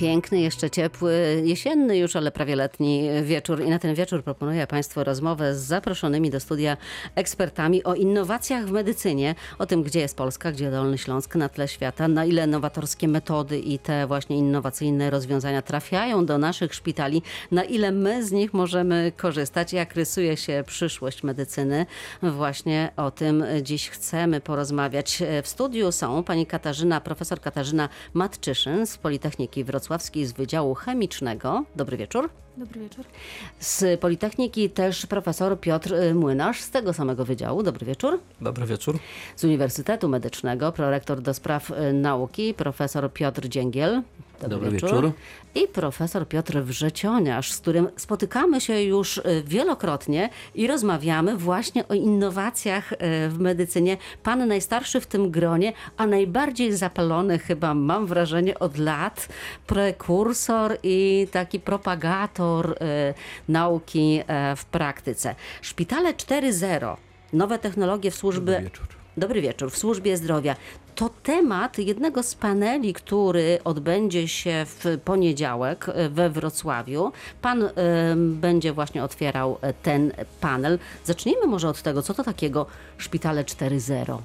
Piękny, jeszcze ciepły, jesienny już, ale prawie letni wieczór. I na ten wieczór proponuję Państwu rozmowę z zaproszonymi do studia ekspertami o innowacjach w medycynie, o tym, gdzie jest Polska, gdzie Dolny Śląsk na tle świata, na ile nowatorskie metody i te właśnie innowacyjne rozwiązania trafiają do naszych szpitali, na ile my z nich możemy korzystać, jak rysuje się przyszłość medycyny. Właśnie o tym dziś chcemy porozmawiać. W studiu są pani Katarzyna, profesor Katarzyna Matczyszyn z Politechniki Wrocławskiej z Wydziału Chemicznego. Dobry wieczór. Dobry wieczór. Z Politechniki też profesor Piotr y, Młynarz z tego samego wydziału. Dobry wieczór. Dobry wieczór. Z Uniwersytetu Medycznego prorektor do spraw y, nauki profesor Piotr Dzięgiel. Dobry wieczór. I profesor Piotr Wrzecioniarz, z którym spotykamy się już y, wielokrotnie i rozmawiamy właśnie o innowacjach y, w medycynie. Pan najstarszy w tym gronie, a najbardziej zapalony chyba, mam wrażenie, od lat, prekursor i taki propagator y, nauki w praktyce. Szpitale 4.0, nowe technologie w służbie... Dobry wieczór. Dobry wieczór. W służbie zdrowia. To temat jednego z paneli, który odbędzie się w poniedziałek e, we Wrocławiu. Pan em, będzie właśnie otwierał e, ten panel. Zacznijmy może od tego, co to takiego szpitale 4.0.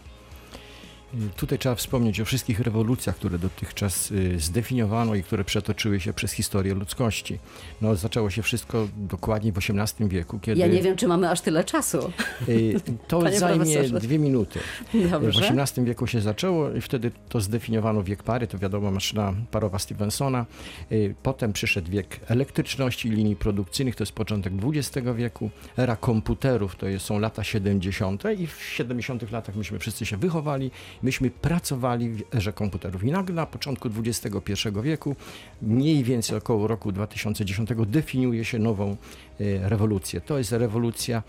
Tutaj trzeba wspomnieć o wszystkich rewolucjach, które dotychczas y, zdefiniowano i które przetoczyły się przez historię ludzkości. No, zaczęło się wszystko dokładnie w XVIII wieku, kiedy... Ja nie wiem, czy mamy aż tyle czasu. Y, To Panie zajmie profesorze. dwie minuty. W Dobrze. XVIII wieku się zaczęło i wtedy to zdefiniowano wiek pary, to wiadomo maszyna parowa Stevensona. Y, Potem przyszedł wiek elektryczności i linii produkcyjnych, to jest początek XX wieku. Era komputerów to jest, są lata 70. i w 70 latach myśmy wszyscy się wychowali, myśmy pracowali w erze komputerów. I nagle na początku XXI wieku, mniej więcej około roku 2010 definiuje się nową y, rewolucję. To jest rewolucja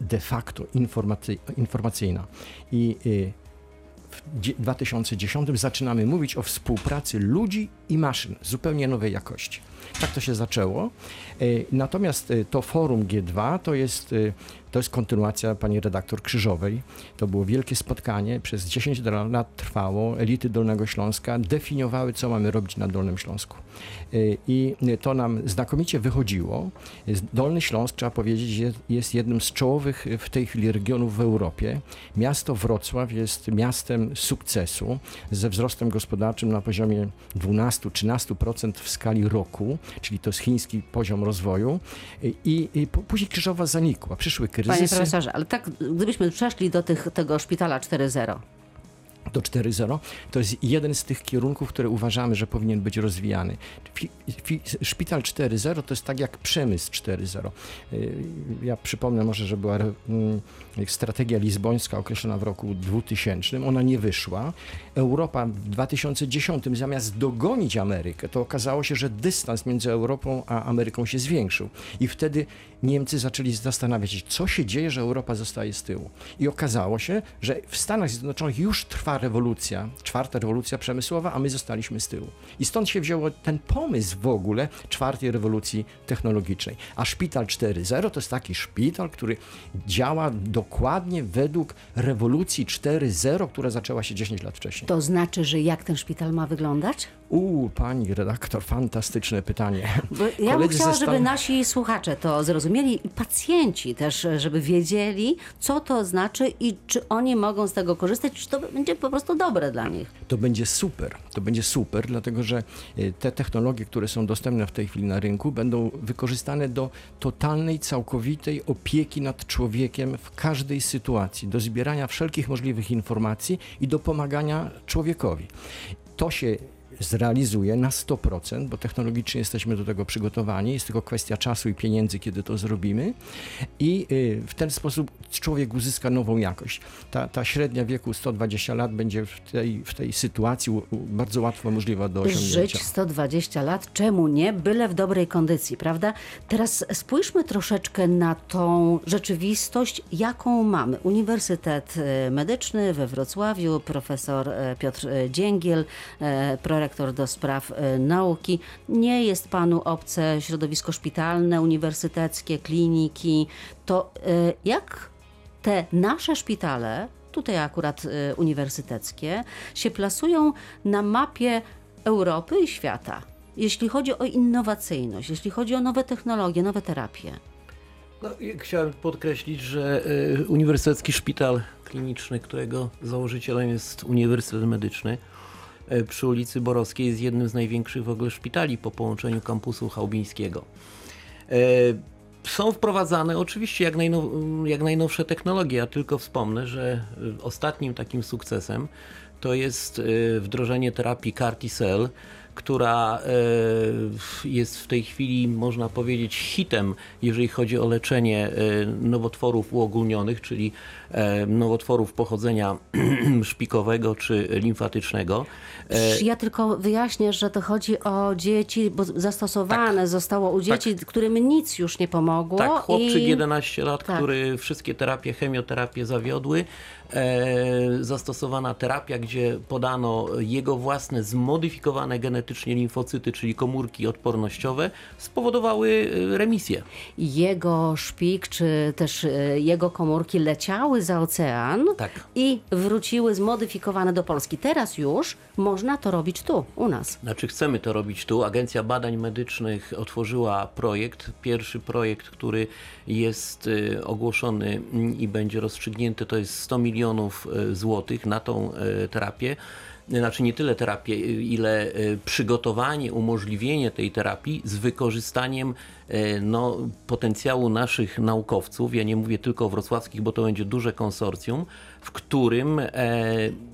de facto informacy- informacyjna. I y, w dzie- 2010 zaczynamy mówić o współpracy ludzi i maszyn zupełnie nowej jakości. Tak to się zaczęło. Y, Natomiast to forum G2 to jest, to jest kontynuacja pani redaktor Krzyżowej. To było wielkie spotkanie, przez 10 lat trwało. Elity Dolnego Śląska definiowały, co mamy robić na Dolnym Śląsku. Y, I to nam znakomicie wychodziło. Dolny Śląsk, trzeba powiedzieć, jest, jednym z czołowych w tej chwili regionów w Europie. Miasto Wrocław jest miastem sukcesu ze wzrostem gospodarczym na poziomie 12-13% w skali roku, czyli to jest chiński poziom rozwoju. Y, I, później Krzyżowa zanikła. Przyszły Panie kryzysy. profesorze, ale tak, gdybyśmy przeszli do tych, tego szpitala 4.0. do 4.0, to jest jeden z tych kierunków, które uważamy, że powinien być rozwijany. Szpital 4.0 to jest tak jak przemysł 4.0. Y, Ja przypomnę może, że była mm, strategia lizbońska określona w roku 2000, ona nie wyszła. Europa w 2010 zamiast dogonić Amerykę, to okazało się, że dystans między Europą a Ameryką się zwiększył. I wtedy Niemcy zaczęli zastanawiać się, co się dzieje, że Europa zostaje z tyłu. I okazało się, że w Stanach Zjednoczonych już trwa rewolucja, czwarta rewolucja przemysłowa, a my zostaliśmy z tyłu. I stąd się wziął ten pomysł w ogóle czwartej rewolucji technologicznej. A szpital 4.0 to jest taki szpital, który działa dokładnie według rewolucji 4.0, która zaczęła się 10 lat wcześniej. To znaczy, że jak ten szpital ma wyglądać? Uuu, pani redaktor, fantastyczne pytanie. Bo ja bym chciała, żeby nasi słuchacze to zrozumieli i pacjenci też, żeby wiedzieli, co to znaczy i czy oni mogą z tego korzystać, czy to będzie po prostu dobre dla nich. To będzie super. To będzie super, dlatego że y, te technologie, które są dostępne w tej chwili na rynku, będą wykorzystane do totalnej, całkowitej opieki nad człowiekiem w każdej sytuacji, do zbierania wszelkich możliwych informacji i do pomagania człowiekowi. To się zrealizuje na 100%, bo technologicznie jesteśmy do tego przygotowani. Jest tylko kwestia czasu i pieniędzy, kiedy to zrobimy. I y, w ten sposób człowiek uzyska nową jakość. Ta, ta średnia wieku 120 lat będzie w tej, w tej sytuacji bardzo łatwo możliwa do osiągnięcia. Żyć 120 lat, czemu nie? Byle w dobrej kondycji, prawda? Teraz spójrzmy troszeczkę na tą rzeczywistość, jaką mamy. Uniwersytet e, Medyczny we Wrocławiu, profesor e, Piotr Dzięgiel, e, prorektor do spraw e, nauki. Nie jest panu obce środowisko szpitalne, uniwersyteckie, kliniki. To e, jak te nasze szpitale, tutaj akurat y, uniwersyteckie, się plasują na mapie Europy i świata. jeśli chodzi o innowacyjność, jeśli chodzi o nowe technologie, nowe terapie? No, chciałem podkreślić, że Uniwersytecki Szpital Kliniczny, którego założycielem jest Uniwersytet Medyczny przy ulicy Borowskiej jest jednym z największych w ogóle szpitali po połączeniu kampusu chałbińskiego. Y, są wprowadzane oczywiście jak, najnow, jak najnowsze technologie. Ja tylko wspomnę, że y, ostatnim takim sukcesem to jest wdrożenie terapii CAR-T-cell, która y, jest w tej chwili, można powiedzieć, hitem, jeżeli chodzi o leczenie nowotworów uogólnionych, czyli e, nowotworów pochodzenia szpikowego czy limfatycznego. E, Ja tylko wyjaśnię, że to chodzi o dzieci, bo zastosowane zostało u dzieci, którym nic już nie pomogło. Tak, chłopczyk i... 11 lat, Tak. który wszystkie terapie, chemioterapię zawiodły. E, zastosowana terapia, gdzie podano jego własne zmodyfikowane genetycznie limfocyty, czyli komórki odpornościowe, spowodowały e, remisję. Jego szpik, czy też e, jego komórki leciały za ocean Tak. i wróciły zmodyfikowane do Polski. Teraz już można to robić tu, u nas. Znaczy chcemy to robić tu. Agencja Badań Medycznych otworzyła projekt, pierwszy projekt, który jest y, ogłoszony mm, i będzie rozstrzygnięty, to jest 100 milionów y, złotych na tą y, terapię. Znaczy nie tyle terapię, ile y, przygotowanie, umożliwienie tej terapii z wykorzystaniem y, no, potencjału naszych naukowców. Ja nie mówię tylko o wrocławskich, bo to będzie duże konsorcjum, w którym e,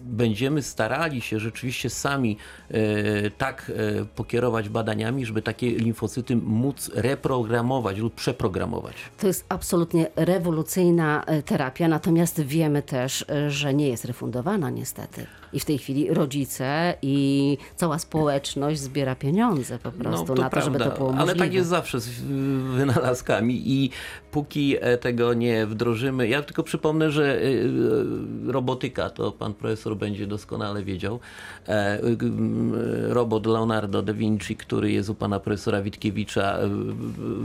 będziemy starali się rzeczywiście sami e, tak e, pokierować badaniami, żeby takie limfocyty móc reprogramować lub przeprogramować. To jest absolutnie rewolucyjna terapia, natomiast wiemy też, że nie jest refundowana niestety. I w tej chwili rodzice i cała społeczność zbiera pieniądze po prostu na to, żeby to było możliwe. No, ale tak jest zawsze z wynalazkami i póki tego nie wdrożymy, ja tylko przypomnę, że robotyka, to pan profesor będzie doskonale wiedział, e, y, robot Leonardo da Vinci, który jest u pana profesora Witkiewicza y,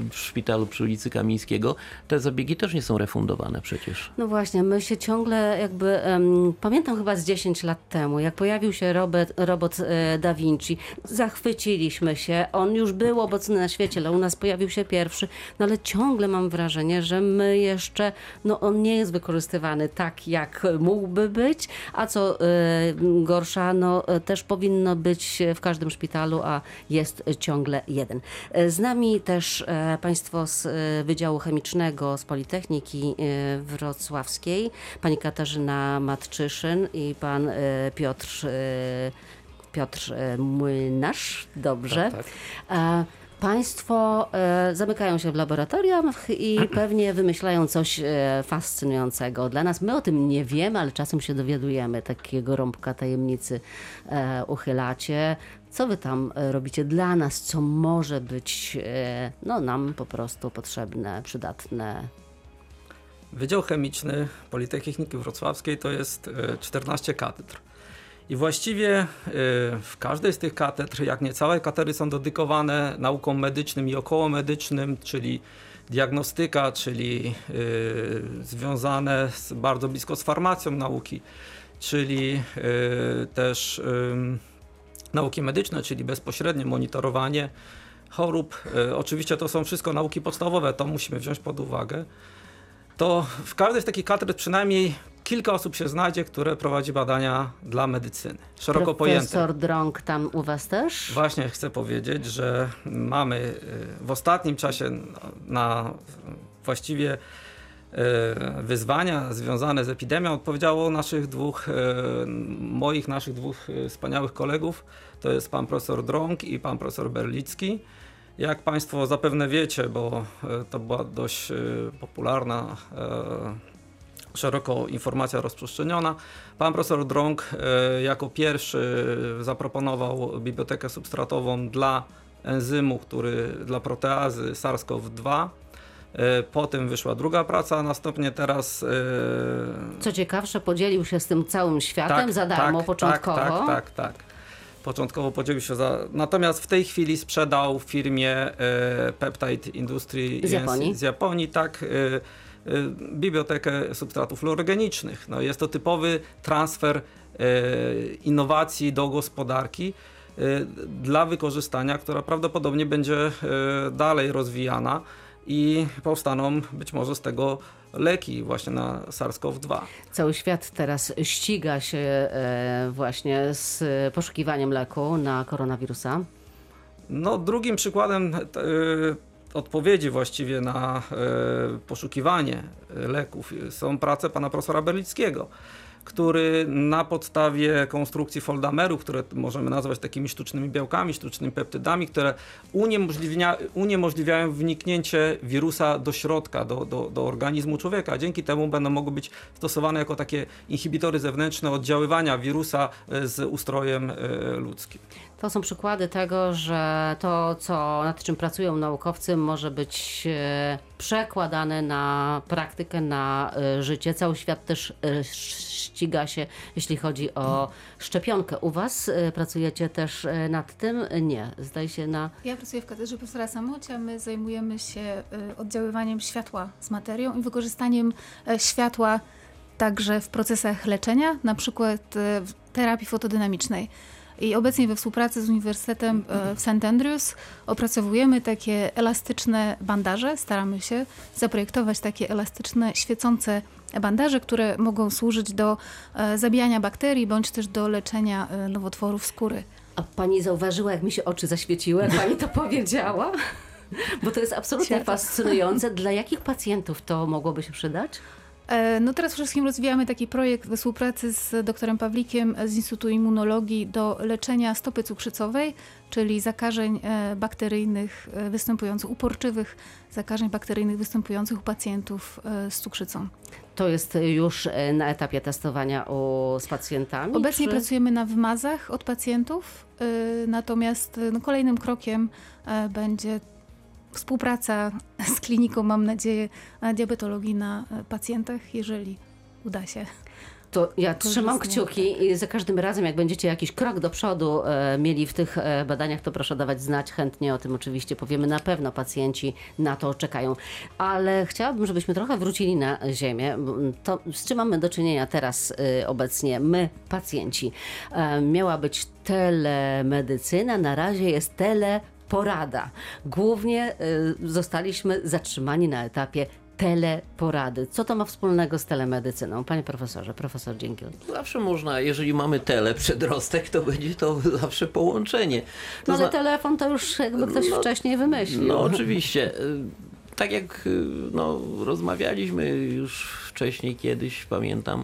w szpitalu przy ulicy Kamińskiego, te zabiegi też nie są refundowane przecież. No właśnie, my się ciągle jakby, em, pamiętam chyba z 10 lat temu, jak pojawił się robot, robot e, Da Vinci, zachwyciliśmy się, on już był obecny na świecie, ale u nas pojawił się pierwszy, no ale ciągle mam wrażenie, że my jeszcze, no on nie jest wykorzystywany tak, jak mógłby być, a co e, gorsza, no e, też powinno być w każdym szpitalu, a jest ciągle jeden. E, Z nami też Państwo z Wydziału Chemicznego z Politechniki Wrocławskiej, pani Katarzyna Matczyszyn i pan Piotr, Piotr Młynarz, dobrze. Tak, E, Państwo e, zamykają się w laboratoriach i pewnie wymyślają coś e, fascynującego dla nas. My o tym nie wiemy, ale czasem się dowiadujemy. Takiego rąbka tajemnicy e, uchylacie. Co wy tam robicie dla nas, co może być no, nam po prostu potrzebne, przydatne? Wydział Chemiczny Politechniki Wrocławskiej to jest e, 14 katedr. I właściwie e, w każdej z tych katedr, jak nie całe katedry są dedykowane naukom medycznym i okołomedycznym, czyli diagnostyka, czyli e, związane z, bardzo blisko z farmacją nauki, czyli e, też nauki medyczne, czyli bezpośrednie monitorowanie chorób. Oczywiście to są wszystko nauki podstawowe, to musimy wziąć pod uwagę to w każdej z takich katedr przynajmniej kilka osób się znajdzie, które prowadzi badania dla medycyny. Szeroko pojęte. Profesor Drąg tam u was też? Właśnie chcę powiedzieć, że mamy y, w ostatnim czasie na- właściwie y, wyzwania związane z epidemią odpowiedziało naszych dwóch, y, moich, naszych dwóch wspaniałych kolegów. To jest pan profesor Drąg i pan profesor Berlicki. Jak Państwo zapewne wiecie, bo to była dość popularna, szeroko informacja rozprzestrzeniona, pan profesor Drąg y, jako pierwszy zaproponował bibliotekę substratową dla enzymu, który dla proteazy SARS-CoV-2. Y, Potem wyszła druga praca, następnie teraz. y, Co ciekawsze, podzielił się z tym całym światem za darmo początkowo. Tak, tak, tak, tak. Początkowo podzielił się za. Natomiast w tej chwili sprzedał firmie e, Peptide Industry Z Japonii? z Japonii, tak. E, bibliotekę substratów fluorogenicznych. No, jest to typowy transfer e, innowacji do gospodarki. y, dla wykorzystania, która prawdopodobnie będzie y, dalej rozwijana i powstaną być może z tego leki właśnie na SARS-CoV-2. Cały świat teraz ściga się e, właśnie z poszukiwaniem leku na koronawirusa. No, drugim przykładem y, odpowiedzi właściwie na y, poszukiwanie y, leków są prace pana profesora Berlickiego, który na podstawie konstrukcji foldameru, które możemy nazwać takimi sztucznymi białkami, sztucznymi peptydami, które uniemożliwia, uniemożliwiają wniknięcie wirusa do środka, do, do, do organizmu człowieka. Dzięki temu będą mogły być stosowane jako takie inhibitory zewnętrzne oddziaływania wirusa y, z ustrojem ludzkim. To są przykłady tego, że to, co, nad czym pracują naukowcy, może być e, przekładane na praktykę, na e, życie. Cały świat też e, ściga się, jeśli chodzi o szczepionkę. U Was pracujecie też nad tym? Nie, zdaje się na... Ja pracuję w katedrze profesora Samocia. My zajmujemy się oddziaływaniem światła z materią i wykorzystaniem światła także w procesach leczenia, na przykład w terapii fotodynamicznej. I obecnie we współpracy z Uniwersytetem e, w St. Andrews opracowujemy takie elastyczne bandaże. Staramy się zaprojektować takie elastyczne, świecące bandaże, które mogą służyć do e, zabijania bakterii bądź też do leczenia e, nowotworów skóry. A Pani zauważyła, jak mi się oczy zaświeciły, jak Pani to powiedziała? Bo to jest absolutnie Światło. fascynujące. Dla jakich pacjentów to mogłoby się przydać? E, No teraz wszystkim rozwijamy taki projekt we współpracy z doktorem Pawlikiem z Instytutu Immunologii do leczenia stopy cukrzycowej, czyli zakażeń e, bakteryjnych e, występujących, uporczywych zakażeń bakteryjnych występujących u pacjentów z cukrzycą. To jest już na etapie testowania u, z pacjentami? Obecnie czy... pracujemy na wymazach od pacjentów, natomiast no, kolejnym krokiem będzie współpraca z kliniką, mam nadzieję, diabetologii na e, pacjentach, jeżeli uda się. To ja trzymam kciuki i za każdym razem, jak będziecie jakiś krok do przodu e, mieli w tych e, badaniach, to proszę dawać znać. Chętnie o tym oczywiście powiemy. Na pewno pacjenci na to czekają. Ale chciałabym, żebyśmy trochę wrócili na ziemię. To, z czym mamy do czynienia teraz e, obecnie my, pacjenci? E, miała być telemedycyna, na razie jest teleporada. Głównie e, zostaliśmy zatrzymani na etapie teleporady. Co to ma wspólnego z telemedycyną? Panie profesorze, profesor Dziękiel. Zawsze można, jeżeli mamy tele przedrostek, to będzie to zawsze połączenie. To No ale zna- telefon to już jakby ktoś No, wcześniej wymyślił. No oczywiście. Y, Tak jak y, no, rozmawialiśmy już wcześniej kiedyś, pamiętam,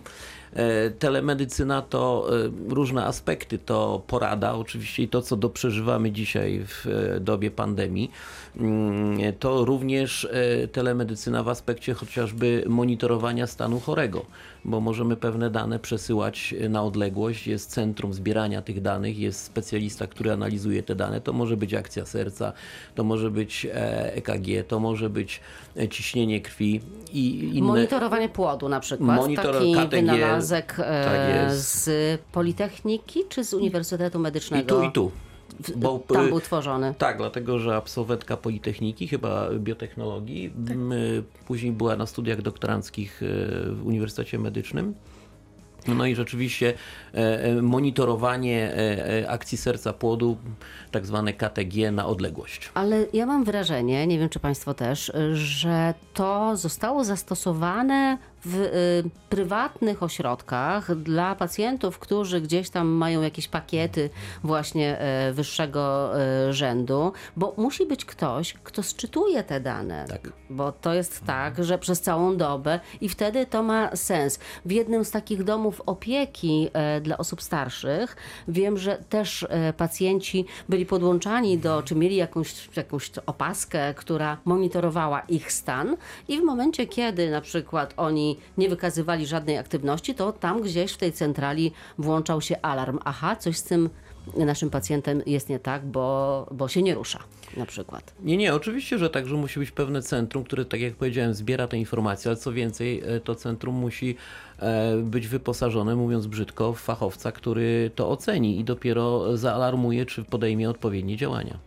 telemedycyna to e, różne aspekty, to porada oczywiście i to, co doprzeżywamy dzisiaj w e, dobie pandemii, Mm, to również e, telemedycyna w aspekcie chociażby monitorowania stanu chorego, bo możemy pewne dane przesyłać na odległość, jest centrum zbierania tych danych, jest specjalista, który analizuje te dane, to może być akcja serca, to może być e, EKG, to może być e, ciśnienie krwi i inne... Monitorowanie płodu na przykład. Monitor- Taki KTG, wynalazek e, tak z Politechniki czy z Uniwersytetu I Medycznego? tu, i tu. W- Bo, Tam y, był tworzony. Tak, dlatego że absolwentka Politechniki, chyba biotechnologii, y, później była na studiach doktoranckich y, w Uniwersytecie Medycznym. No i rzeczywiście e, e, monitorowanie e, e, akcji serca płodu, tak zwane KTG na odległość. Ale ja mam wrażenie, nie wiem czy Państwo też, że to zostało zastosowane w y, prywatnych ośrodkach dla pacjentów, którzy gdzieś tam mają jakieś pakiety właśnie y, wyższego y, rzędu, bo musi być ktoś, kto sczytuje te dane. Tak. Bo to jest tak, że przez całą dobę i wtedy to ma sens. W jednym z takich domów opieki e, dla osób starszych wiem, że też e, pacjenci byli podłączani do, czy mieli jakąś, jakąś opaskę, która monitorowała ich stan i w momencie, kiedy na przykład oni nie wykazywali żadnej aktywności, to tam gdzieś w tej centrali włączał się alarm. Aha, coś z tym naszym pacjentem jest nie tak, bo, bo się nie rusza na przykład. Nie, nie, oczywiście, że także musi być pewne centrum, które, tak jak powiedziałem, zbiera te informacje, ale co więcej, e, to centrum musi być wyposażone, mówiąc brzydko, w fachowca, który to oceni i dopiero zaalarmuje, czy podejmie odpowiednie działania.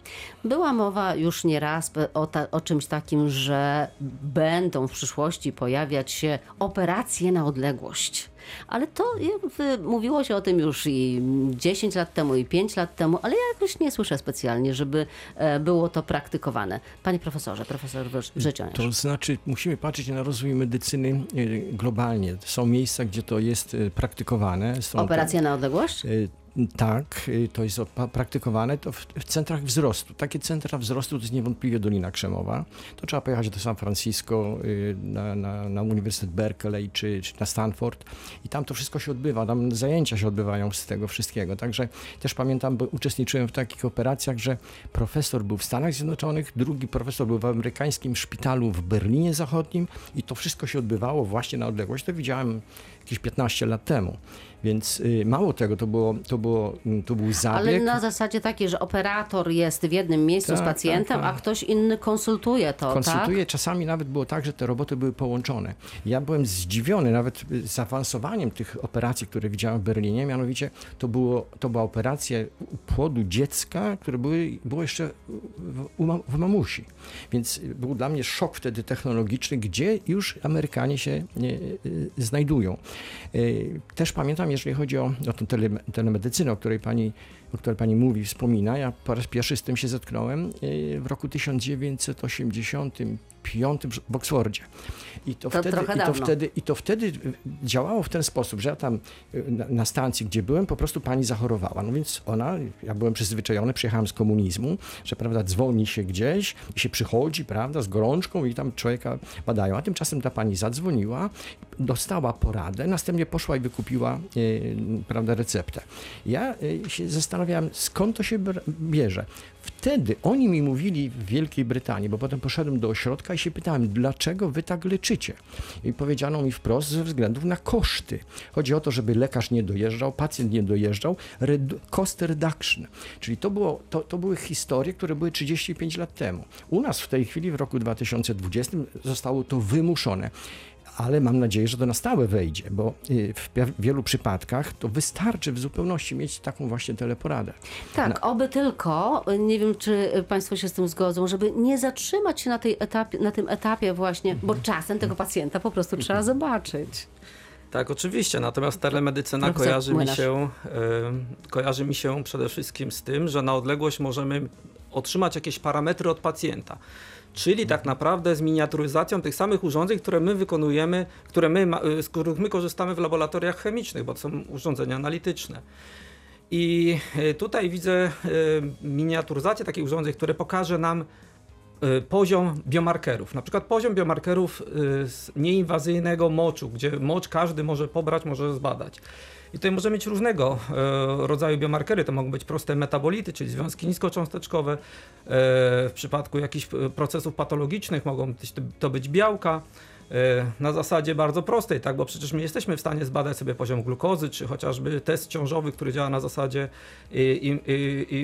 Była mowa już nieraz o, ta, o czymś takim, że będą w przyszłości pojawiać się operacje na odległość. Ale to jakby mówiło się o tym już i 10 lat temu, i 5 lat temu, ale ja jakoś nie słyszę specjalnie, żeby e, było to praktykowane. Panie profesorze, profesor Wrzecionierz. To znaczy, musimy patrzeć na rozwój medycyny y, globalnie. Są miejsca, gdzie to jest y, praktykowane. Są Operacja na odległość? Tak, y, to jest praktykowane to w, w centrach wzrostu. Takie centra wzrostu to jest niewątpliwie Dolina Krzemowa. To trzeba pojechać do San Francisco, y, na, na, na Uniwersytet Berkeley czy, czy na Stanford i tam to wszystko się odbywa, tam zajęcia się odbywają z tego wszystkiego. Także też pamiętam, bo uczestniczyłem w takich operacjach, że profesor był w Stanach Zjednoczonych, drugi profesor był w amerykańskim szpitalu w Berlinie Zachodnim i to wszystko się odbywało właśnie na odległość. To widziałem jakieś 15 lat temu. Więc y, mało tego, to, było, to, było, mm, to był zabieg. Ale na zasadzie takiej, że operator jest w jednym miejscu z Tak, pacjentem, tak, tak. a ktoś inny konsultuje to, konsultuje. Czasami nawet było tak, że te roboty były połączone. Ja byłem zdziwiony nawet y, zaawansowaniem tych operacji, które widziałem w Berlinie. Mianowicie to, było, to była operacja płodu dziecka, które były, było jeszcze w, w mamusi. Więc y, był dla mnie szok wtedy technologiczny, gdzie już Amerykanie się znajdują. Y, Też pamiętam, jeżeli chodzi o, o tę tele, telemedycynę, o której pani o której pani mówi, wspomina. Ja po raz pierwszy z tym się zetknąłem y, w roku 1985 w Oksfordzie. I to, To wtedy, i to dawno. wtedy I to wtedy y, działało w ten sposób, że ja tam y, na, na stacji, gdzie byłem, po prostu pani zachorowała. No więc ona, ja byłem przyzwyczajony, przyjechałem z komunizmu, że prawda, dzwoni się gdzieś i się przychodzi, prawda, z gorączką i tam człowieka badają. A tymczasem ta pani zadzwoniła, dostała poradę, następnie poszła i wykupiła y, prawda, receptę. Ja y, się zastanawiałem, skąd to się bierze. Wtedy oni mi mówili w Wielkiej Brytanii, bo potem poszedłem do ośrodka i się pytałem, dlaczego wy tak leczycie? I powiedziano mi wprost, ze względów na koszty. Chodzi o to, żeby lekarz nie dojeżdżał, pacjent nie dojeżdżał, redu- cost reduction. Czyli to, było, to, to były historie, które były 35 lat temu. U nas w tej chwili, w roku 2020 zostało to wymuszone ale mam nadzieję, że to na stałe wejdzie, bo y, w wielu przypadkach to wystarczy w zupełności mieć taką właśnie teleporadę. Tak, oby tylko, nie wiem czy Państwo się z tym zgodzą, żeby nie zatrzymać się na, tej etapie, na tym etapie właśnie, bo czasem tego pacjenta po prostu trzeba zobaczyć. Tak, oczywiście. Natomiast telemedycyna Profesor kojarzy mi, się, y, kojarzy mi się przede wszystkim z tym, że na odległość możemy otrzymać jakieś parametry od pacjenta. Czyli tak naprawdę z miniaturyzacją tych samych urządzeń, które my wykonujemy, które my, y, z których my korzystamy w laboratoriach chemicznych, bo to są urządzenia analityczne. I y, tutaj widzę y, miniaturyzację takich urządzeń, które pokaże nam poziom biomarkerów. Na przykład poziom biomarkerów y, z nieinwazyjnego moczu, gdzie mocz każdy może pobrać, może zbadać. I tutaj możemy mieć różnego e, rodzaju biomarkery. To mogą być proste metabolity, czyli związki niskocząsteczkowe. W przypadku jakichś procesów patologicznych mogą to być białka. E, Na zasadzie bardzo prostej, tak, bo przecież my jesteśmy w stanie zbadać sobie poziom glukozy, czy chociażby test ciążowy, który działa na zasadzie i,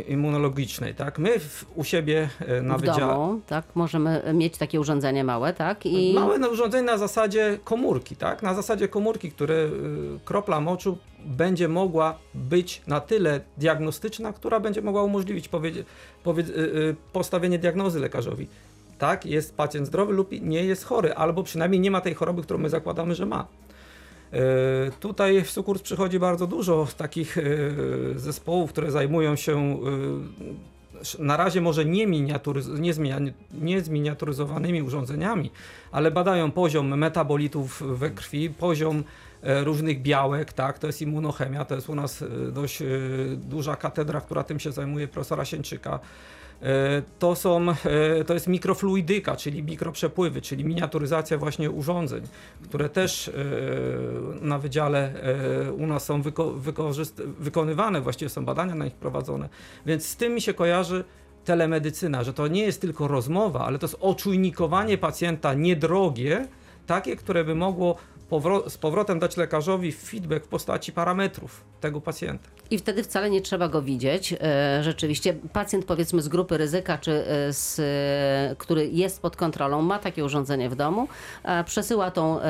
immunologicznej. Tak? My w, u siebie na w wydziale. domu, tak, możemy mieć takie urządzenie małe, tak? I Małe urządzenie na zasadzie komórki, tak? Na zasadzie komórki, które y, kropla moczu będzie mogła być na tyle diagnostyczna, która będzie mogła umożliwić y, y, postawienie diagnozy lekarzowi. Tak, jest pacjent zdrowy lub nie jest chory, albo przynajmniej nie ma tej choroby, którą my zakładamy, że ma. Y, Tutaj w Sukurs przychodzi bardzo dużo takich y, zespołów, które zajmują się y, na razie może nie, miniaturyz- nie, zminiaturyzowanymi urządzeniami, ale badają poziom metabolitów we krwi, poziom e, różnych białek, tak, to jest immunochemia, to jest u nas e, dość e, duża katedra, która tym się zajmuje, profesora Sieńczyka. E, To, są, e, to jest mikrofluidyka, czyli mikroprzepływy, czyli miniaturyzacja właśnie urządzeń, które też e, na wydziale u nas są wyko- wykonywane, właściwie są badania na nich prowadzone. Więc z tym mi się kojarzy telemedycyna, że to nie jest tylko rozmowa, ale to jest oczujnikowanie pacjenta niedrogie, takie, które by mogło powro- z powrotem dać lekarzowi feedback w postaci parametrów tego pacjenta. I wtedy wcale nie trzeba go widzieć. E, Rzeczywiście pacjent powiedzmy z grupy ryzyka, czy e, z, e, który jest pod kontrolą, ma takie urządzenie w domu, przesyła tą,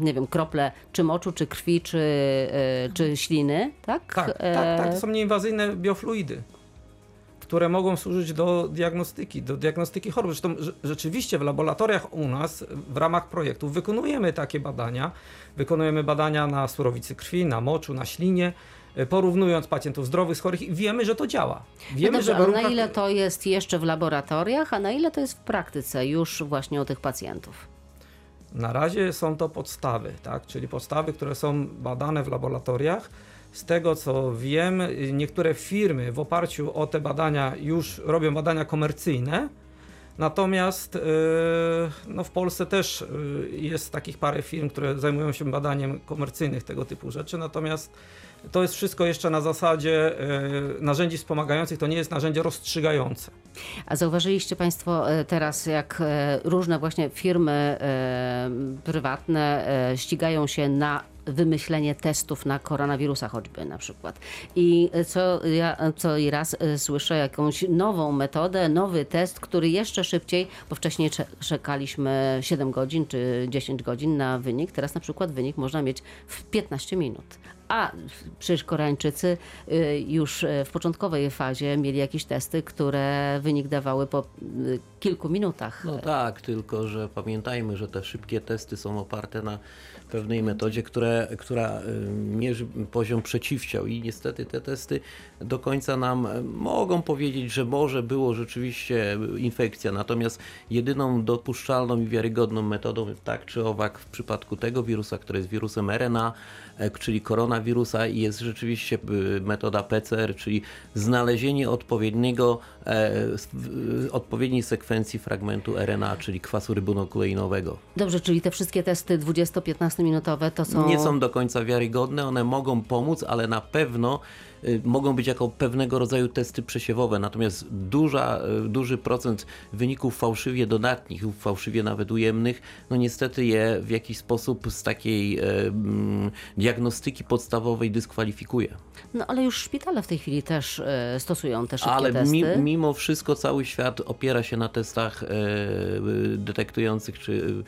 nie wiem, kroplę czy moczu, czy krwi, czy, czy śliny, tak? Tak, tak, tak, to są nieinwazyjne biofluidy. Które mogą służyć do diagnostyki, do diagnostyki chorób. Zresztą rze- rzeczywiście w laboratoriach u nas w ramach projektów wykonujemy takie badania. Wykonujemy badania na surowicy krwi, na moczu, na ślinie, y, porównując pacjentów zdrowych z chorych i wiemy, że to działa. Wiemy, no dobrze, że na ile to jest jeszcze w laboratoriach, a na ile to jest w praktyce już właśnie u tych pacjentów? Na razie są to podstawy, tak? czyli podstawy, które są badane w laboratoriach. Z tego co wiem, niektóre firmy w oparciu o te badania już robią badania komercyjne. Natomiast yy, no w Polsce też yy, jest takich parę firm, które zajmują się badaniem komercyjnych tego typu rzeczy. Natomiast to jest wszystko jeszcze na zasadzie yy, narzędzi wspomagających, to nie jest narzędzie rozstrzygające. A zauważyliście Państwo e, teraz, jak e, różne właśnie firmy e, prywatne e, ścigają się na wymyślenie testów na koronawirusa choćby na przykład. I co ja co i raz e, słyszę jakąś nową metodę, nowy test, który jeszcze szybciej, bo wcześniej cze- czekaliśmy 7 godzin czy 10 godzin na wynik, teraz na przykład wynik można mieć w 15 minut. A przecież Koreańczycy y, już y, w początkowej fazie mieli jakieś testy, które wynik dawały po kilku minutach. No tak, tylko że pamiętajmy, że te szybkie testy są oparte na pewnej metodzie, które, która y, mierzy poziom przeciwciał. I niestety te testy do końca nam y, mogą powiedzieć, że może było rzeczywiście infekcja, natomiast jedyną dopuszczalną i wiarygodną metodą tak czy owak w przypadku tego wirusa, który jest wirusem RNA, e, czyli koronawirusa jest rzeczywiście y, metoda PCR, czyli znalezienie odpowiedniego, odpowiedniej sekwencji fragmentu RNA, czyli kwasu rybonukleinowego. Dobrze, czyli te wszystkie testy 20-15 minutowe to są... Nie są do końca wiarygodne, one mogą pomóc, ale na pewno mogą być jako pewnego rodzaju testy przesiewowe, natomiast duża, y, duży procent wyników fałszywie dodatnich lub fałszywie nawet ujemnych, no niestety je w jakiś sposób z takiej e, mm, diagnostyki podstawowej dyskwalifikuje. No ale już szpitale w tej chwili też stosują te szybkie Ale testy. mi, mimo wszystko cały świat opiera się na testach detektujących czy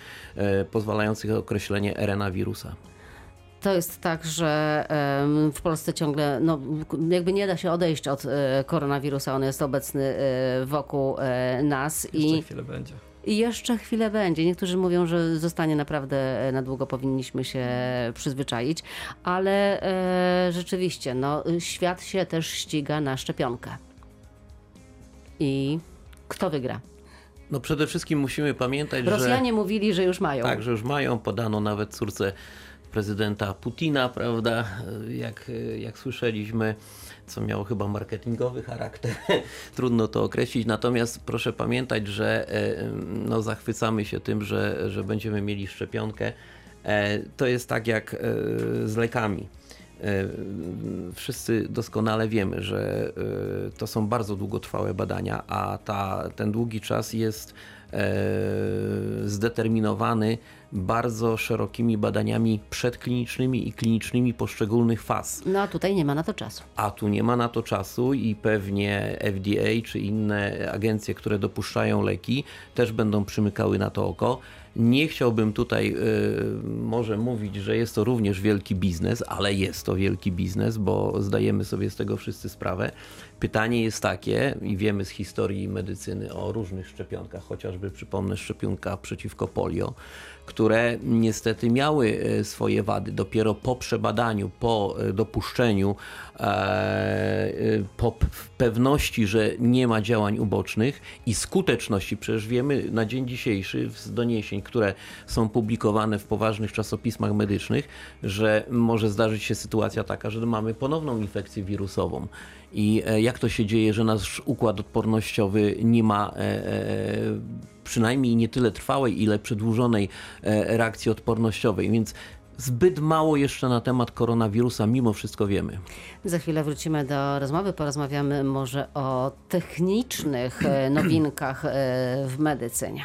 pozwalających na określenie RNA wirusa. To jest tak, że w Polsce ciągle, no jakby nie da się odejść od e, koronawirusa, on jest obecny e, wokół e, nas Jeszcze i chwilę będzie. I jeszcze chwilę będzie. Niektórzy mówią, że zostanie naprawdę na długo, powinniśmy się przyzwyczaić, ale e, rzeczywiście, no, świat się też ściga na szczepionkę. I kto wygra? No przede wszystkim musimy pamiętać, że... Rosjanie mówili, że już mają. Tak, że już mają, podano nawet córce prezydenta Putina, prawda, jak, jak słyszeliśmy, co miało chyba marketingowy charakter, trudno to określić, natomiast proszę pamiętać, że e, no, zachwycamy się tym, że, że będziemy mieli szczepionkę. E, To jest tak jak e, z lekami. Wszyscy doskonale wiemy, że to są bardzo długotrwałe badania, a ta, ten długi czas jest zdeterminowany bardzo szerokimi badaniami przedklinicznymi i klinicznymi poszczególnych faz. No a tutaj nie ma na to czasu. A tu nie ma na to czasu i pewnie FDA czy inne agencje, które dopuszczają leki, też będą przymykały na to oko. Nie chciałbym tutaj y, może mówić, że jest to również wielki biznes, ale jest to wielki biznes, bo zdajemy sobie z tego wszyscy sprawę. Pytanie jest takie, i wiemy z historii medycyny o różnych szczepionkach, chociażby przypomnę szczepionka przeciwko polio, które niestety miały e, swoje wady. Dopiero po przebadaniu, po e, dopuszczeniu, e, po pewności, że nie ma działań ubocznych i skuteczności, przecież wiemy na dzień dzisiejszy z doniesień, które są publikowane w poważnych czasopismach medycznych, że może zdarzyć się sytuacja taka, że mamy ponowną infekcję wirusową. I jak to się dzieje, że nasz układ odpornościowy nie ma przynajmniej nie tyle trwałej, ile przedłużonej e, reakcji odpornościowej, więc zbyt mało jeszcze na temat koronawirusa mimo wszystko wiemy. Za chwilę wrócimy do rozmowy, porozmawiamy może o technicznych e, nowinkach e, w medycynie.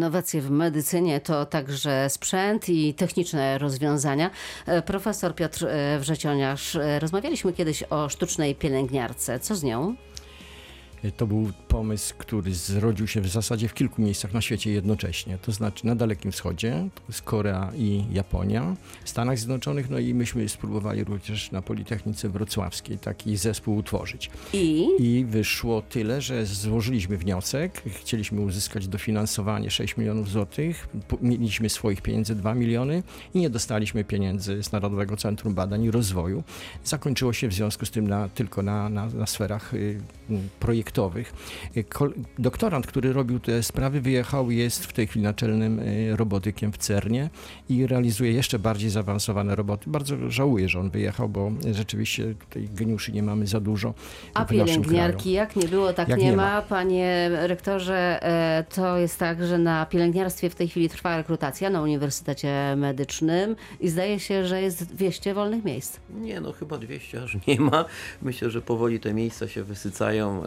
Innowacje w medycynie to także sprzęt i techniczne rozwiązania. E, Profesor Piotr e, Wrzecioniarz, e, rozmawialiśmy kiedyś o sztucznej pielęgniarce. Co z nią? To był pomysł, który zrodził się w zasadzie w kilku miejscach na świecie jednocześnie. To znaczy na Dalekim Wschodzie, to jest Korea i Japonia, Stanach Zjednoczonych, no i myśmy spróbowali również na Politechnice Wrocławskiej taki zespół utworzyć. I I wyszło tyle, że złożyliśmy wniosek, chcieliśmy uzyskać dofinansowanie 6 milionów złotych, mieliśmy swoich pieniędzy 2 miliony i nie dostaliśmy pieniędzy z Narodowego Centrum Badań i Rozwoju. Zakończyło się w związku z tym na, tylko na, na, na sferach y, m, projektowych. Y, Doktorant, który robił te sprawy, wyjechał, jest w tej chwili naczelnym y, robotykiem w CERNie i realizuje jeszcze bardziej zaawansowane roboty. Bardzo żałuję, że on wyjechał, bo rzeczywiście tutaj geniuszy nie mamy za dużo a pielęgniarki, jak nie było, tak Jak nie, nie ma. ma. Panie rektorze, e, to jest tak, że na pielęgniarstwie w tej chwili trwa rekrutacja na Uniwersytecie Medycznym i zdaje się, że jest 200 wolnych miejsc. Nie, no chyba 200 aż nie ma. Myślę, że powoli te miejsca się wysycają.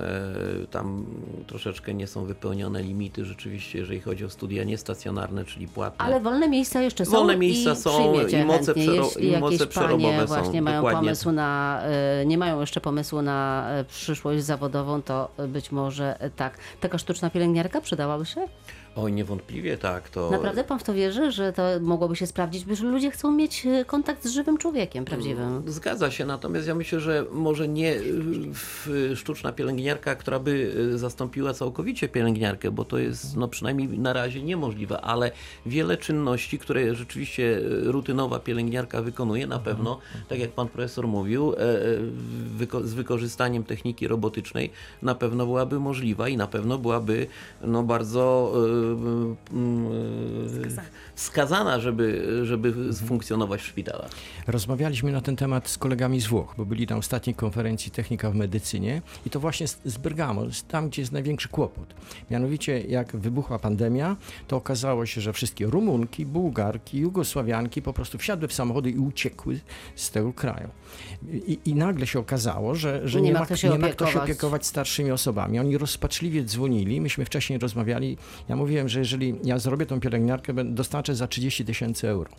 E, Tam troszeczkę nie są wypełnione limity rzeczywiście, jeżeli chodzi o studia niestacjonarne, czyli płatne. Ale wolne miejsca jeszcze są Wolne miejsca są i moce chętnie, przero- i moce przerobowe panie są, właśnie mają dokładnie. pomysł na, e, nie mają jeszcze pomysłu na e, przyszłość zawodową, to być może tak. Taka sztuczna pielęgniarka przydałaby się? Oj, niewątpliwie tak. To Naprawdę pan w to wierzy, że to mogłoby się sprawdzić, bo że ludzie chcą mieć e, kontakt z żywym człowiekiem prawdziwym. Zgadza się, natomiast ja myślę, że może nie w- sztuczna pielęgniarka, która by y, zastąpiła całkowicie pielęgniarkę, bo to jest no, przynajmniej na razie niemożliwe, ale wiele czynności, które rzeczywiście rutynowa pielęgniarka wykonuje, na pewno, tak jak pan profesor mówił, e, e, z wykorzystaniem techniki robotycznej na pewno byłaby możliwa i na pewno byłaby no, bardzo wskazana, żeby, żeby funkcjonować w szpitalach. Rozmawialiśmy na ten temat z kolegami z Włoch, bo byli na ostatniej konferencji Technika w Medycynie i to właśnie z, Bergamo, tam gdzie jest największy kłopot. Mianowicie jak wybuchła pandemia, to okazało się, że wszystkie Rumunki, Bułgarki, Jugosławianki po prostu wsiadły w samochody i uciekły z tego kraju. I, i nagle się okazało, że, że Nie nie, ma kto się nie ma kto się opiekować starszymi osobami. Oni rozpaczliwie dzwonili, myśmy wcześniej rozmawiali, ja mówię, mówiłem, że jeżeli ja zrobię tą pielęgniarkę, będę- dostarczę za 30 tysięcy euro.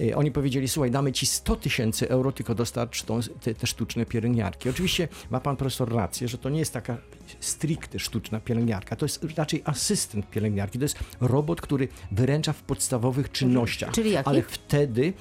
Y, Oni powiedzieli, słuchaj, damy ci 100 tysięcy euro, tylko dostarcz tą, te, te sztuczne pielęgniarki. Oczywiście ma pan profesor rację, że to nie jest taka stricte sztuczna pielęgniarka, to jest raczej asystent pielęgniarki, to jest robot, który wyręcza w podstawowych czynnościach. Czyli? Ale wtedy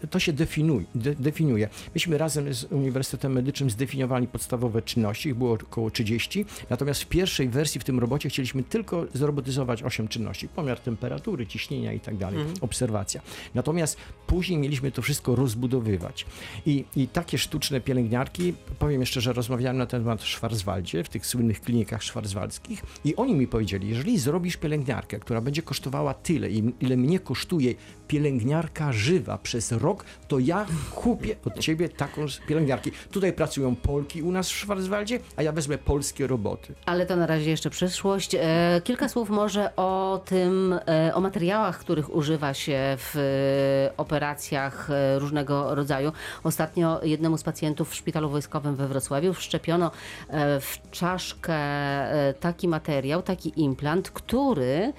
to, to się definiuje, de, definiuje. Myśmy razem z Uniwersytetem Medycznym zdefiniowali podstawowe czynności, ich było około 30, natomiast w pierwszej wersji w tym robocie chcieliśmy tylko zrobotyzować 8 czynności, pomiar temperatury, ciśnienia i tak dalej, obserwacja. Natomiast później mieliśmy to wszystko rozbudowywać. I, I takie sztuczne pielęgniarki, powiem jeszcze, że rozmawiałem na ten temat w Schwarzwaldzie, w tych słynnych klinikach szwarzwaldzkich i oni mi powiedzieli, jeżeli zrobisz pielęgniarkę, która będzie kosztowała tyle, ile mnie kosztuje pielęgniarka żywa przez rok, to ja kupię od ciebie taką z pielęgniarki. Tutaj pracują Polki u nas w Schwarzwaldzie, a ja wezmę polskie roboty. Ale to na razie jeszcze przyszłość. E, kilka słów może o tym, e, o materiałach, których używa się w e, operacjach e, różnego rodzaju. Ostatnio jednemu z pacjentów w szpitalu wojskowym we Wrocławiu wszczepiono e, w czaszkę e, taki materiał, taki implant, który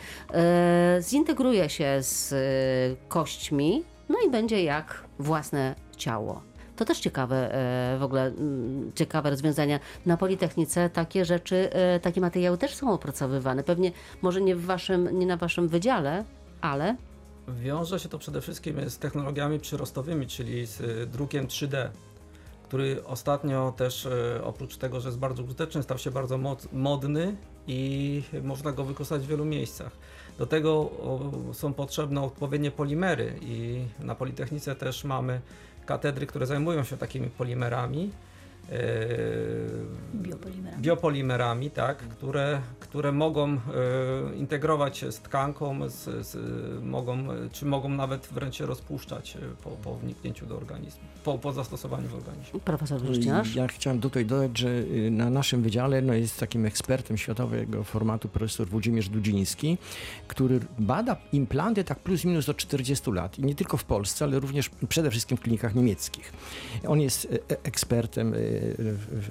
zintegruje się z kośćmi, no i będzie jak własne ciało. To też ciekawe e, w ogóle, mm, ciekawe rozwiązania. Na Politechnice takie rzeczy, e, takie materiały też są opracowywane. Pewnie może nie, w waszym, nie na waszym wydziale, ale Wiąże się to przede wszystkim z technologiami przyrostowymi, czyli z y, drukiem 3D, który ostatnio też oprócz tego, że jest bardzo użyteczny, stał się bardzo mod, modny i można go wykorzystać w wielu miejscach. Do tego są potrzebne odpowiednie polimery i na Politechnice też mamy katedry, które zajmują się takimi polimerami. Y, Biopolimerami. biopolimerami, tak, które, które mogą e, integrować się z tkanką, z, z, mogą, e, czy mogą nawet wręcz się rozpuszczać e, po, po wniknięciu do organizmu, po, po zastosowaniu w organizmie. profesor Wróżniarz. Ja chciałem tutaj dodać, że y, na naszym wydziale no, jest takim ekspertem światowego formatu profesor Włodzimierz Dudziński, który bada implanty tak plus minus do 40 lat. I nie tylko w Polsce, ale również przede wszystkim w klinikach niemieckich. On jest e, e, ekspertem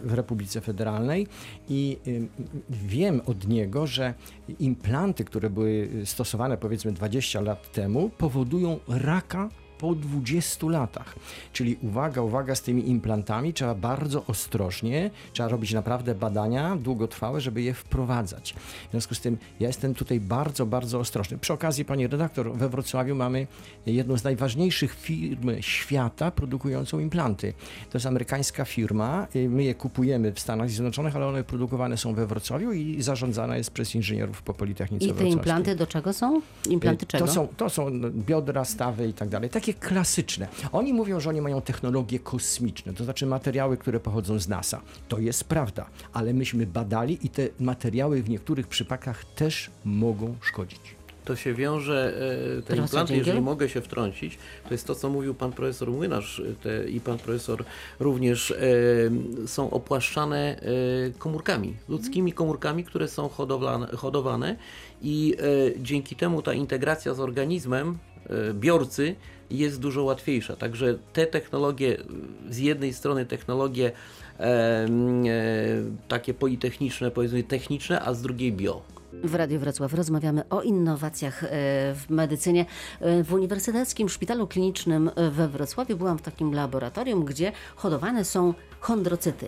w Republice Federalnej i y, wiem od niego, że implanty, które były stosowane powiedzmy 20 lat temu, powodują raka po 20 latach. Czyli uwaga, uwaga z tymi implantami, trzeba bardzo ostrożnie, trzeba robić naprawdę badania długotrwałe, żeby je wprowadzać. W związku z tym ja jestem tutaj bardzo, bardzo ostrożny. Przy okazji, pani redaktor, we Wrocławiu mamy jedną z najważniejszych firm świata produkującą implanty. To jest amerykańska firma, my je kupujemy w Stanach Zjednoczonych, ale one produkowane są we Wrocławiu i zarządzana jest przez inżynierów po Politechnice I te implanty do czego są? Implanty czego? To są, to są biodra, stawy i tak dalej. Takie klasyczne. Oni mówią, że oni mają technologie kosmiczne, to znaczy materiały, które pochodzą z NASA. To jest prawda, ale myśmy badali i te materiały w niektórych przypadkach też mogą szkodzić. To się wiąże, e, te implanty, jeżeli mogę się wtrącić, to jest to, co mówił pan profesor Młynarz e, te, i pan profesor również, e, są opłaszczane e, komórkami, ludzkimi komórkami, które są hodowlane, hodowane i e, dzięki temu ta integracja z organizmem e, biorcy jest dużo łatwiejsza. Także te technologie, z jednej strony technologie e, e, takie politechniczne, powiedzmy techniczne, a z drugiej bio. W Radiu Wrocław rozmawiamy o innowacjach e, w medycynie. E, W Uniwersyteckim Szpitalu Klinicznym we Wrocławiu byłam w takim laboratorium, gdzie hodowane są chondrocyty.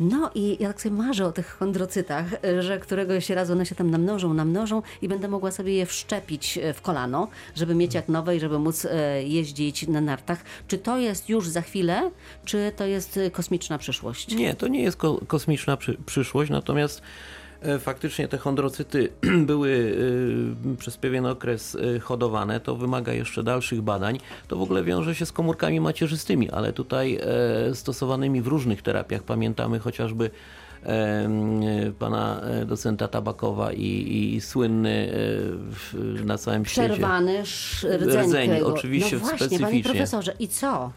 No i ja tak sobie marzę o tych chondrocytach, że któregoś razu one się tam namnożą, namnożą i będę mogła sobie je wszczepić e, w kolano, żeby mieć jak nowe i żeby móc e, jeździć na nartach. Czy to jest już za chwilę, czy to jest e, kosmiczna przyszłość? Nie, to nie jest ko- kosmiczna przy- przyszłość, natomiast faktycznie te chondrocyty były e, przez pewien okres e, hodowane. To wymaga jeszcze dalszych badań. To w ogóle wiąże się z komórkami macierzystymi, ale tutaj e, stosowanymi w różnych terapiach. Pamiętamy chociażby e, e, pana e, docenta Tabakowa i, i słynny e, w, na całym świecie. Przerwany rdzeń oczywiście, No właśnie, panie specyficznie. profesorze, i co?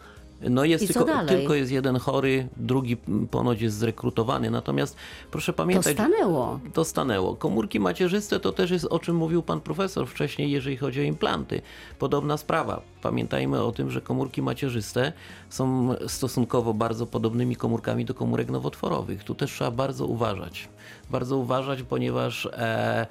No jest tylko, dalej? tylko jest jeden chory, drugi ponoć jest zrekrutowany. Natomiast proszę To pamiętać, stanęło. to stanęło. Komórki macierzyste to też jest o czym mówił pan profesor wcześniej, jeżeli chodzi o implanty. Podobna sprawa. Pamiętajmy o tym, że komórki macierzyste są stosunkowo bardzo podobnymi komórkami do komórek nowotworowych. Tu też trzeba bardzo uważać. Bardzo uważać, ponieważ e,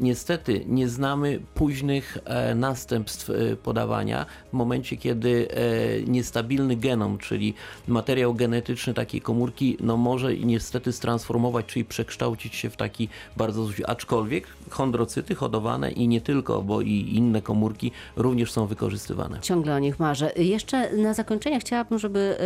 niestety nie znamy późnych e, następstw e, podawania w momencie, kiedy e, niestabilny genom, czyli materiał genetyczny takiej komórki, no może niestety stransformować, czyli przekształcić się w taki bardzo zły. Aczkolwiek chondrocyty hodowane i nie tylko, bo i inne komórki również są wykorzystywane. Ciągle o nich marzę. Jeszcze na zakończenie chciałabym, żeby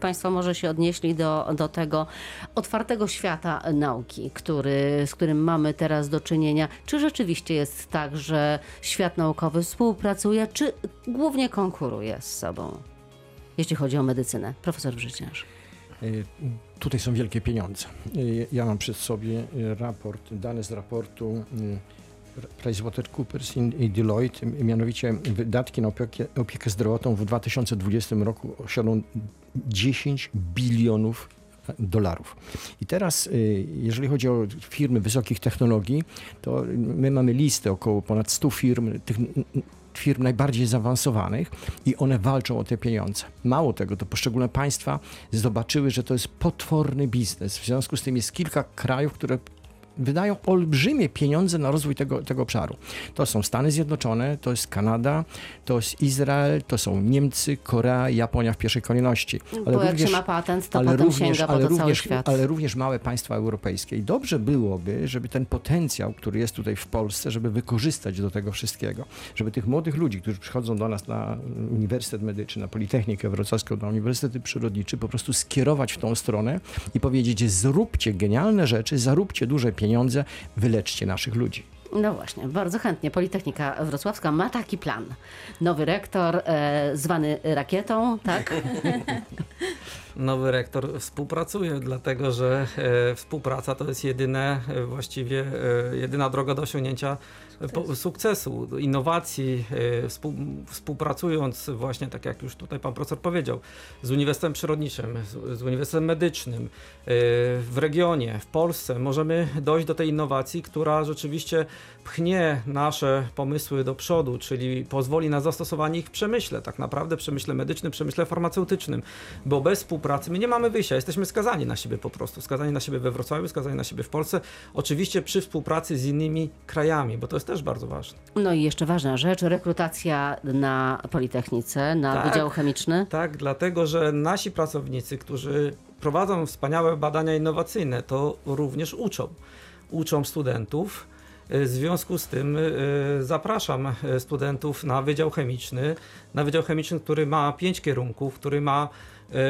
Państwo może się odnieśli do, do tego otwartego świata nauki, który, z którym mamy teraz do czynienia. Czy rzeczywiście jest tak, że świat naukowy współpracuje, czy głównie konkuruje z sobą, jeśli chodzi o medycynę? Profesor Brzyciarz. Y, Tutaj są wielkie pieniądze. Y, Ja mam przed sobie raport, dane z raportu y, PricewaterhouseCoopers i Deloitte, mianowicie wydatki na opiekę, opiekę zdrowotną w 2020 roku osiągną 10 bilionów dolarów. I teraz, y, jeżeli chodzi o firmy wysokich technologii, to my mamy listę około ponad 100 firm, tych firm najbardziej zaawansowanych i one walczą o te pieniądze. Mało tego, to poszczególne państwa zobaczyły, że to jest potworny biznes. W związku z tym jest kilka krajów, które wydają olbrzymie pieniądze na rozwój tego, tego obszaru. To są Stany Zjednoczone, to jest Kanada, to jest Izrael, to są Niemcy, Korea, Japonia w pierwszej kolejności. Bo jak się ma patent, to potem sięga po ale cały również, świat. ale również małe państwa europejskie. I dobrze byłoby, żeby ten potencjał, który jest tutaj w Polsce, żeby wykorzystać do tego wszystkiego. Żeby tych młodych ludzi, którzy przychodzą do nas na Uniwersytet Medyczny, na Politechnikę Wrocławską, na Uniwersytet Przyrodniczy, po prostu skierować w tą stronę i powiedzieć, zróbcie genialne rzeczy, zaróbcie duże pieniądze, wyleczcie naszych ludzi. No właśnie, bardzo chętnie. Politechnika Wrocławska ma taki plan. Nowy rektor, e, zwany rakietą, tak? Nowy rektor współpracuje, dlatego że e, współpraca to jest jedyne, e, właściwie e, jedyna droga do osiągnięcia sukcesu, innowacji, współ, współpracując właśnie, tak jak już tutaj pan profesor powiedział, z Uniwersytetem Przyrodniczym, z, Uniwersytetem Medycznym, w regionie, w Polsce, możemy dojść do tej innowacji, która rzeczywiście pchnie nasze pomysły do przodu, czyli pozwoli na zastosowanie ich w przemyśle, tak naprawdę przemyśle medycznym, przemyśle farmaceutycznym, bo bez współpracy my nie mamy wyjścia, jesteśmy skazani na siebie po prostu, skazani na siebie we Wrocławiu, skazani na siebie w Polsce, oczywiście przy współpracy z innymi krajami, bo to jest też bardzo ważne. No i jeszcze ważna rzecz, rekrutacja na Politechnice, na Tak. Wydział Chemiczny. Tak, dlatego że nasi pracownicy, którzy prowadzą wspaniałe badania innowacyjne, to również uczą. Uczą studentów. W związku z tym y, zapraszam y, studentów na Wydział Chemiczny, na Wydział Chemiczny, który ma 5 kierunków, który ma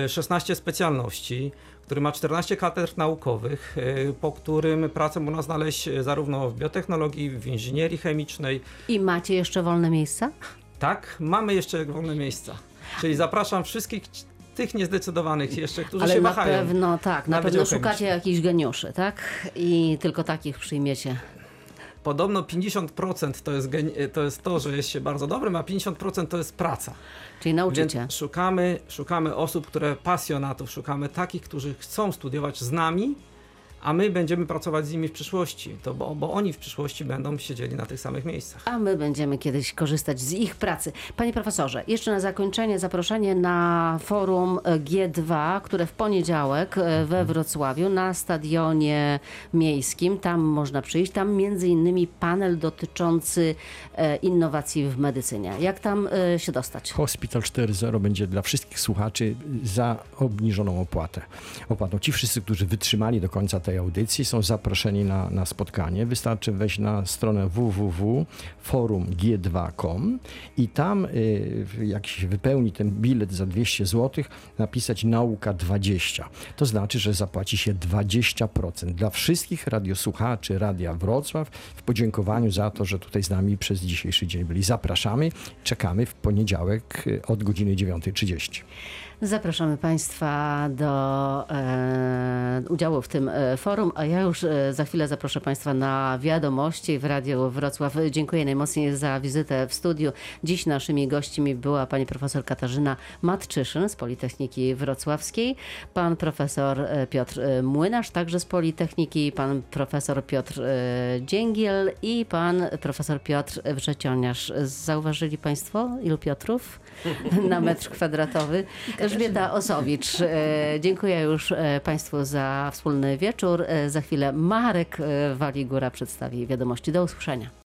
y, 16 specjalności, który ma 14 katedr naukowych, y, po którym pracę można znaleźć y, zarówno w biotechnologii, w inżynierii chemicznej, I macie jeszcze wolne miejsca? tak, mamy jeszcze wolne miejsca. Czyli zapraszam wszystkich tych niezdecydowanych jeszcze, którzy Ale się na wahają. pewno tak, na, na pewno szukacie jakichś geniuszy, tak? I tylko takich przyjmiecie. Podobno 50% to jest, geni- to jest to, że jest się bardzo dobrym, a 50% to jest praca. Czyli nauczycie. Więc szukamy, szukamy osób, które pasjonatów, szukamy takich, którzy chcą studiować z nami, a my będziemy pracować z nimi w przyszłości, to bo, bo oni w przyszłości będą siedzieli na tych samych miejscach. A my będziemy kiedyś korzystać z ich pracy. Panie profesorze, jeszcze na zakończenie zaproszenie na forum e, G2, które w poniedziałek e, we Wrocławiu na stadionie miejskim. Tam można przyjść. Tam między innymi panel dotyczący e, innowacji w medycynie. Jak tam e, się dostać? Hospital 4.0 będzie dla wszystkich słuchaczy za obniżoną opłatę. opłatą. Ci wszyscy, którzy wytrzymali do końca tej audycji, są zaproszeni na, na spotkanie. Wystarczy wejść na stronę www.forumg2.com i tam, y, jak się wypełni ten bilet za 200 zł, napisać nauka 20. To znaczy, że zapłaci się 20% dla wszystkich radiosłuchaczy Radia Wrocław w podziękowaniu za to, że tutaj z nami przez dzisiejszy dzień byli. Zapraszamy, czekamy w poniedziałek y, od godziny 9.30. Zapraszamy Państwa do e, udziału w tym e, forum, a ja już e, za chwilę zaproszę Państwa na wiadomości w Radiu Wrocław. Dziękuję najmocniej za wizytę w studiu. Dziś naszymi gośćmi była pani profesor Katarzyna Matczyszyn z Politechniki Wrocławskiej, pan profesor e, Piotr Młynarz, także z Politechniki, pan profesor Piotr Dzięgiel i pan profesor Piotr Wrzecioniarz. Zauważyli Państwo, ilu Piotrów na metr kwadratowy? Elżbieta Osowicz, e, dziękuję już e, Państwu za wspólny wieczór. E, Za chwilę Marek Waligura przedstawi wiadomości. Do usłyszenia.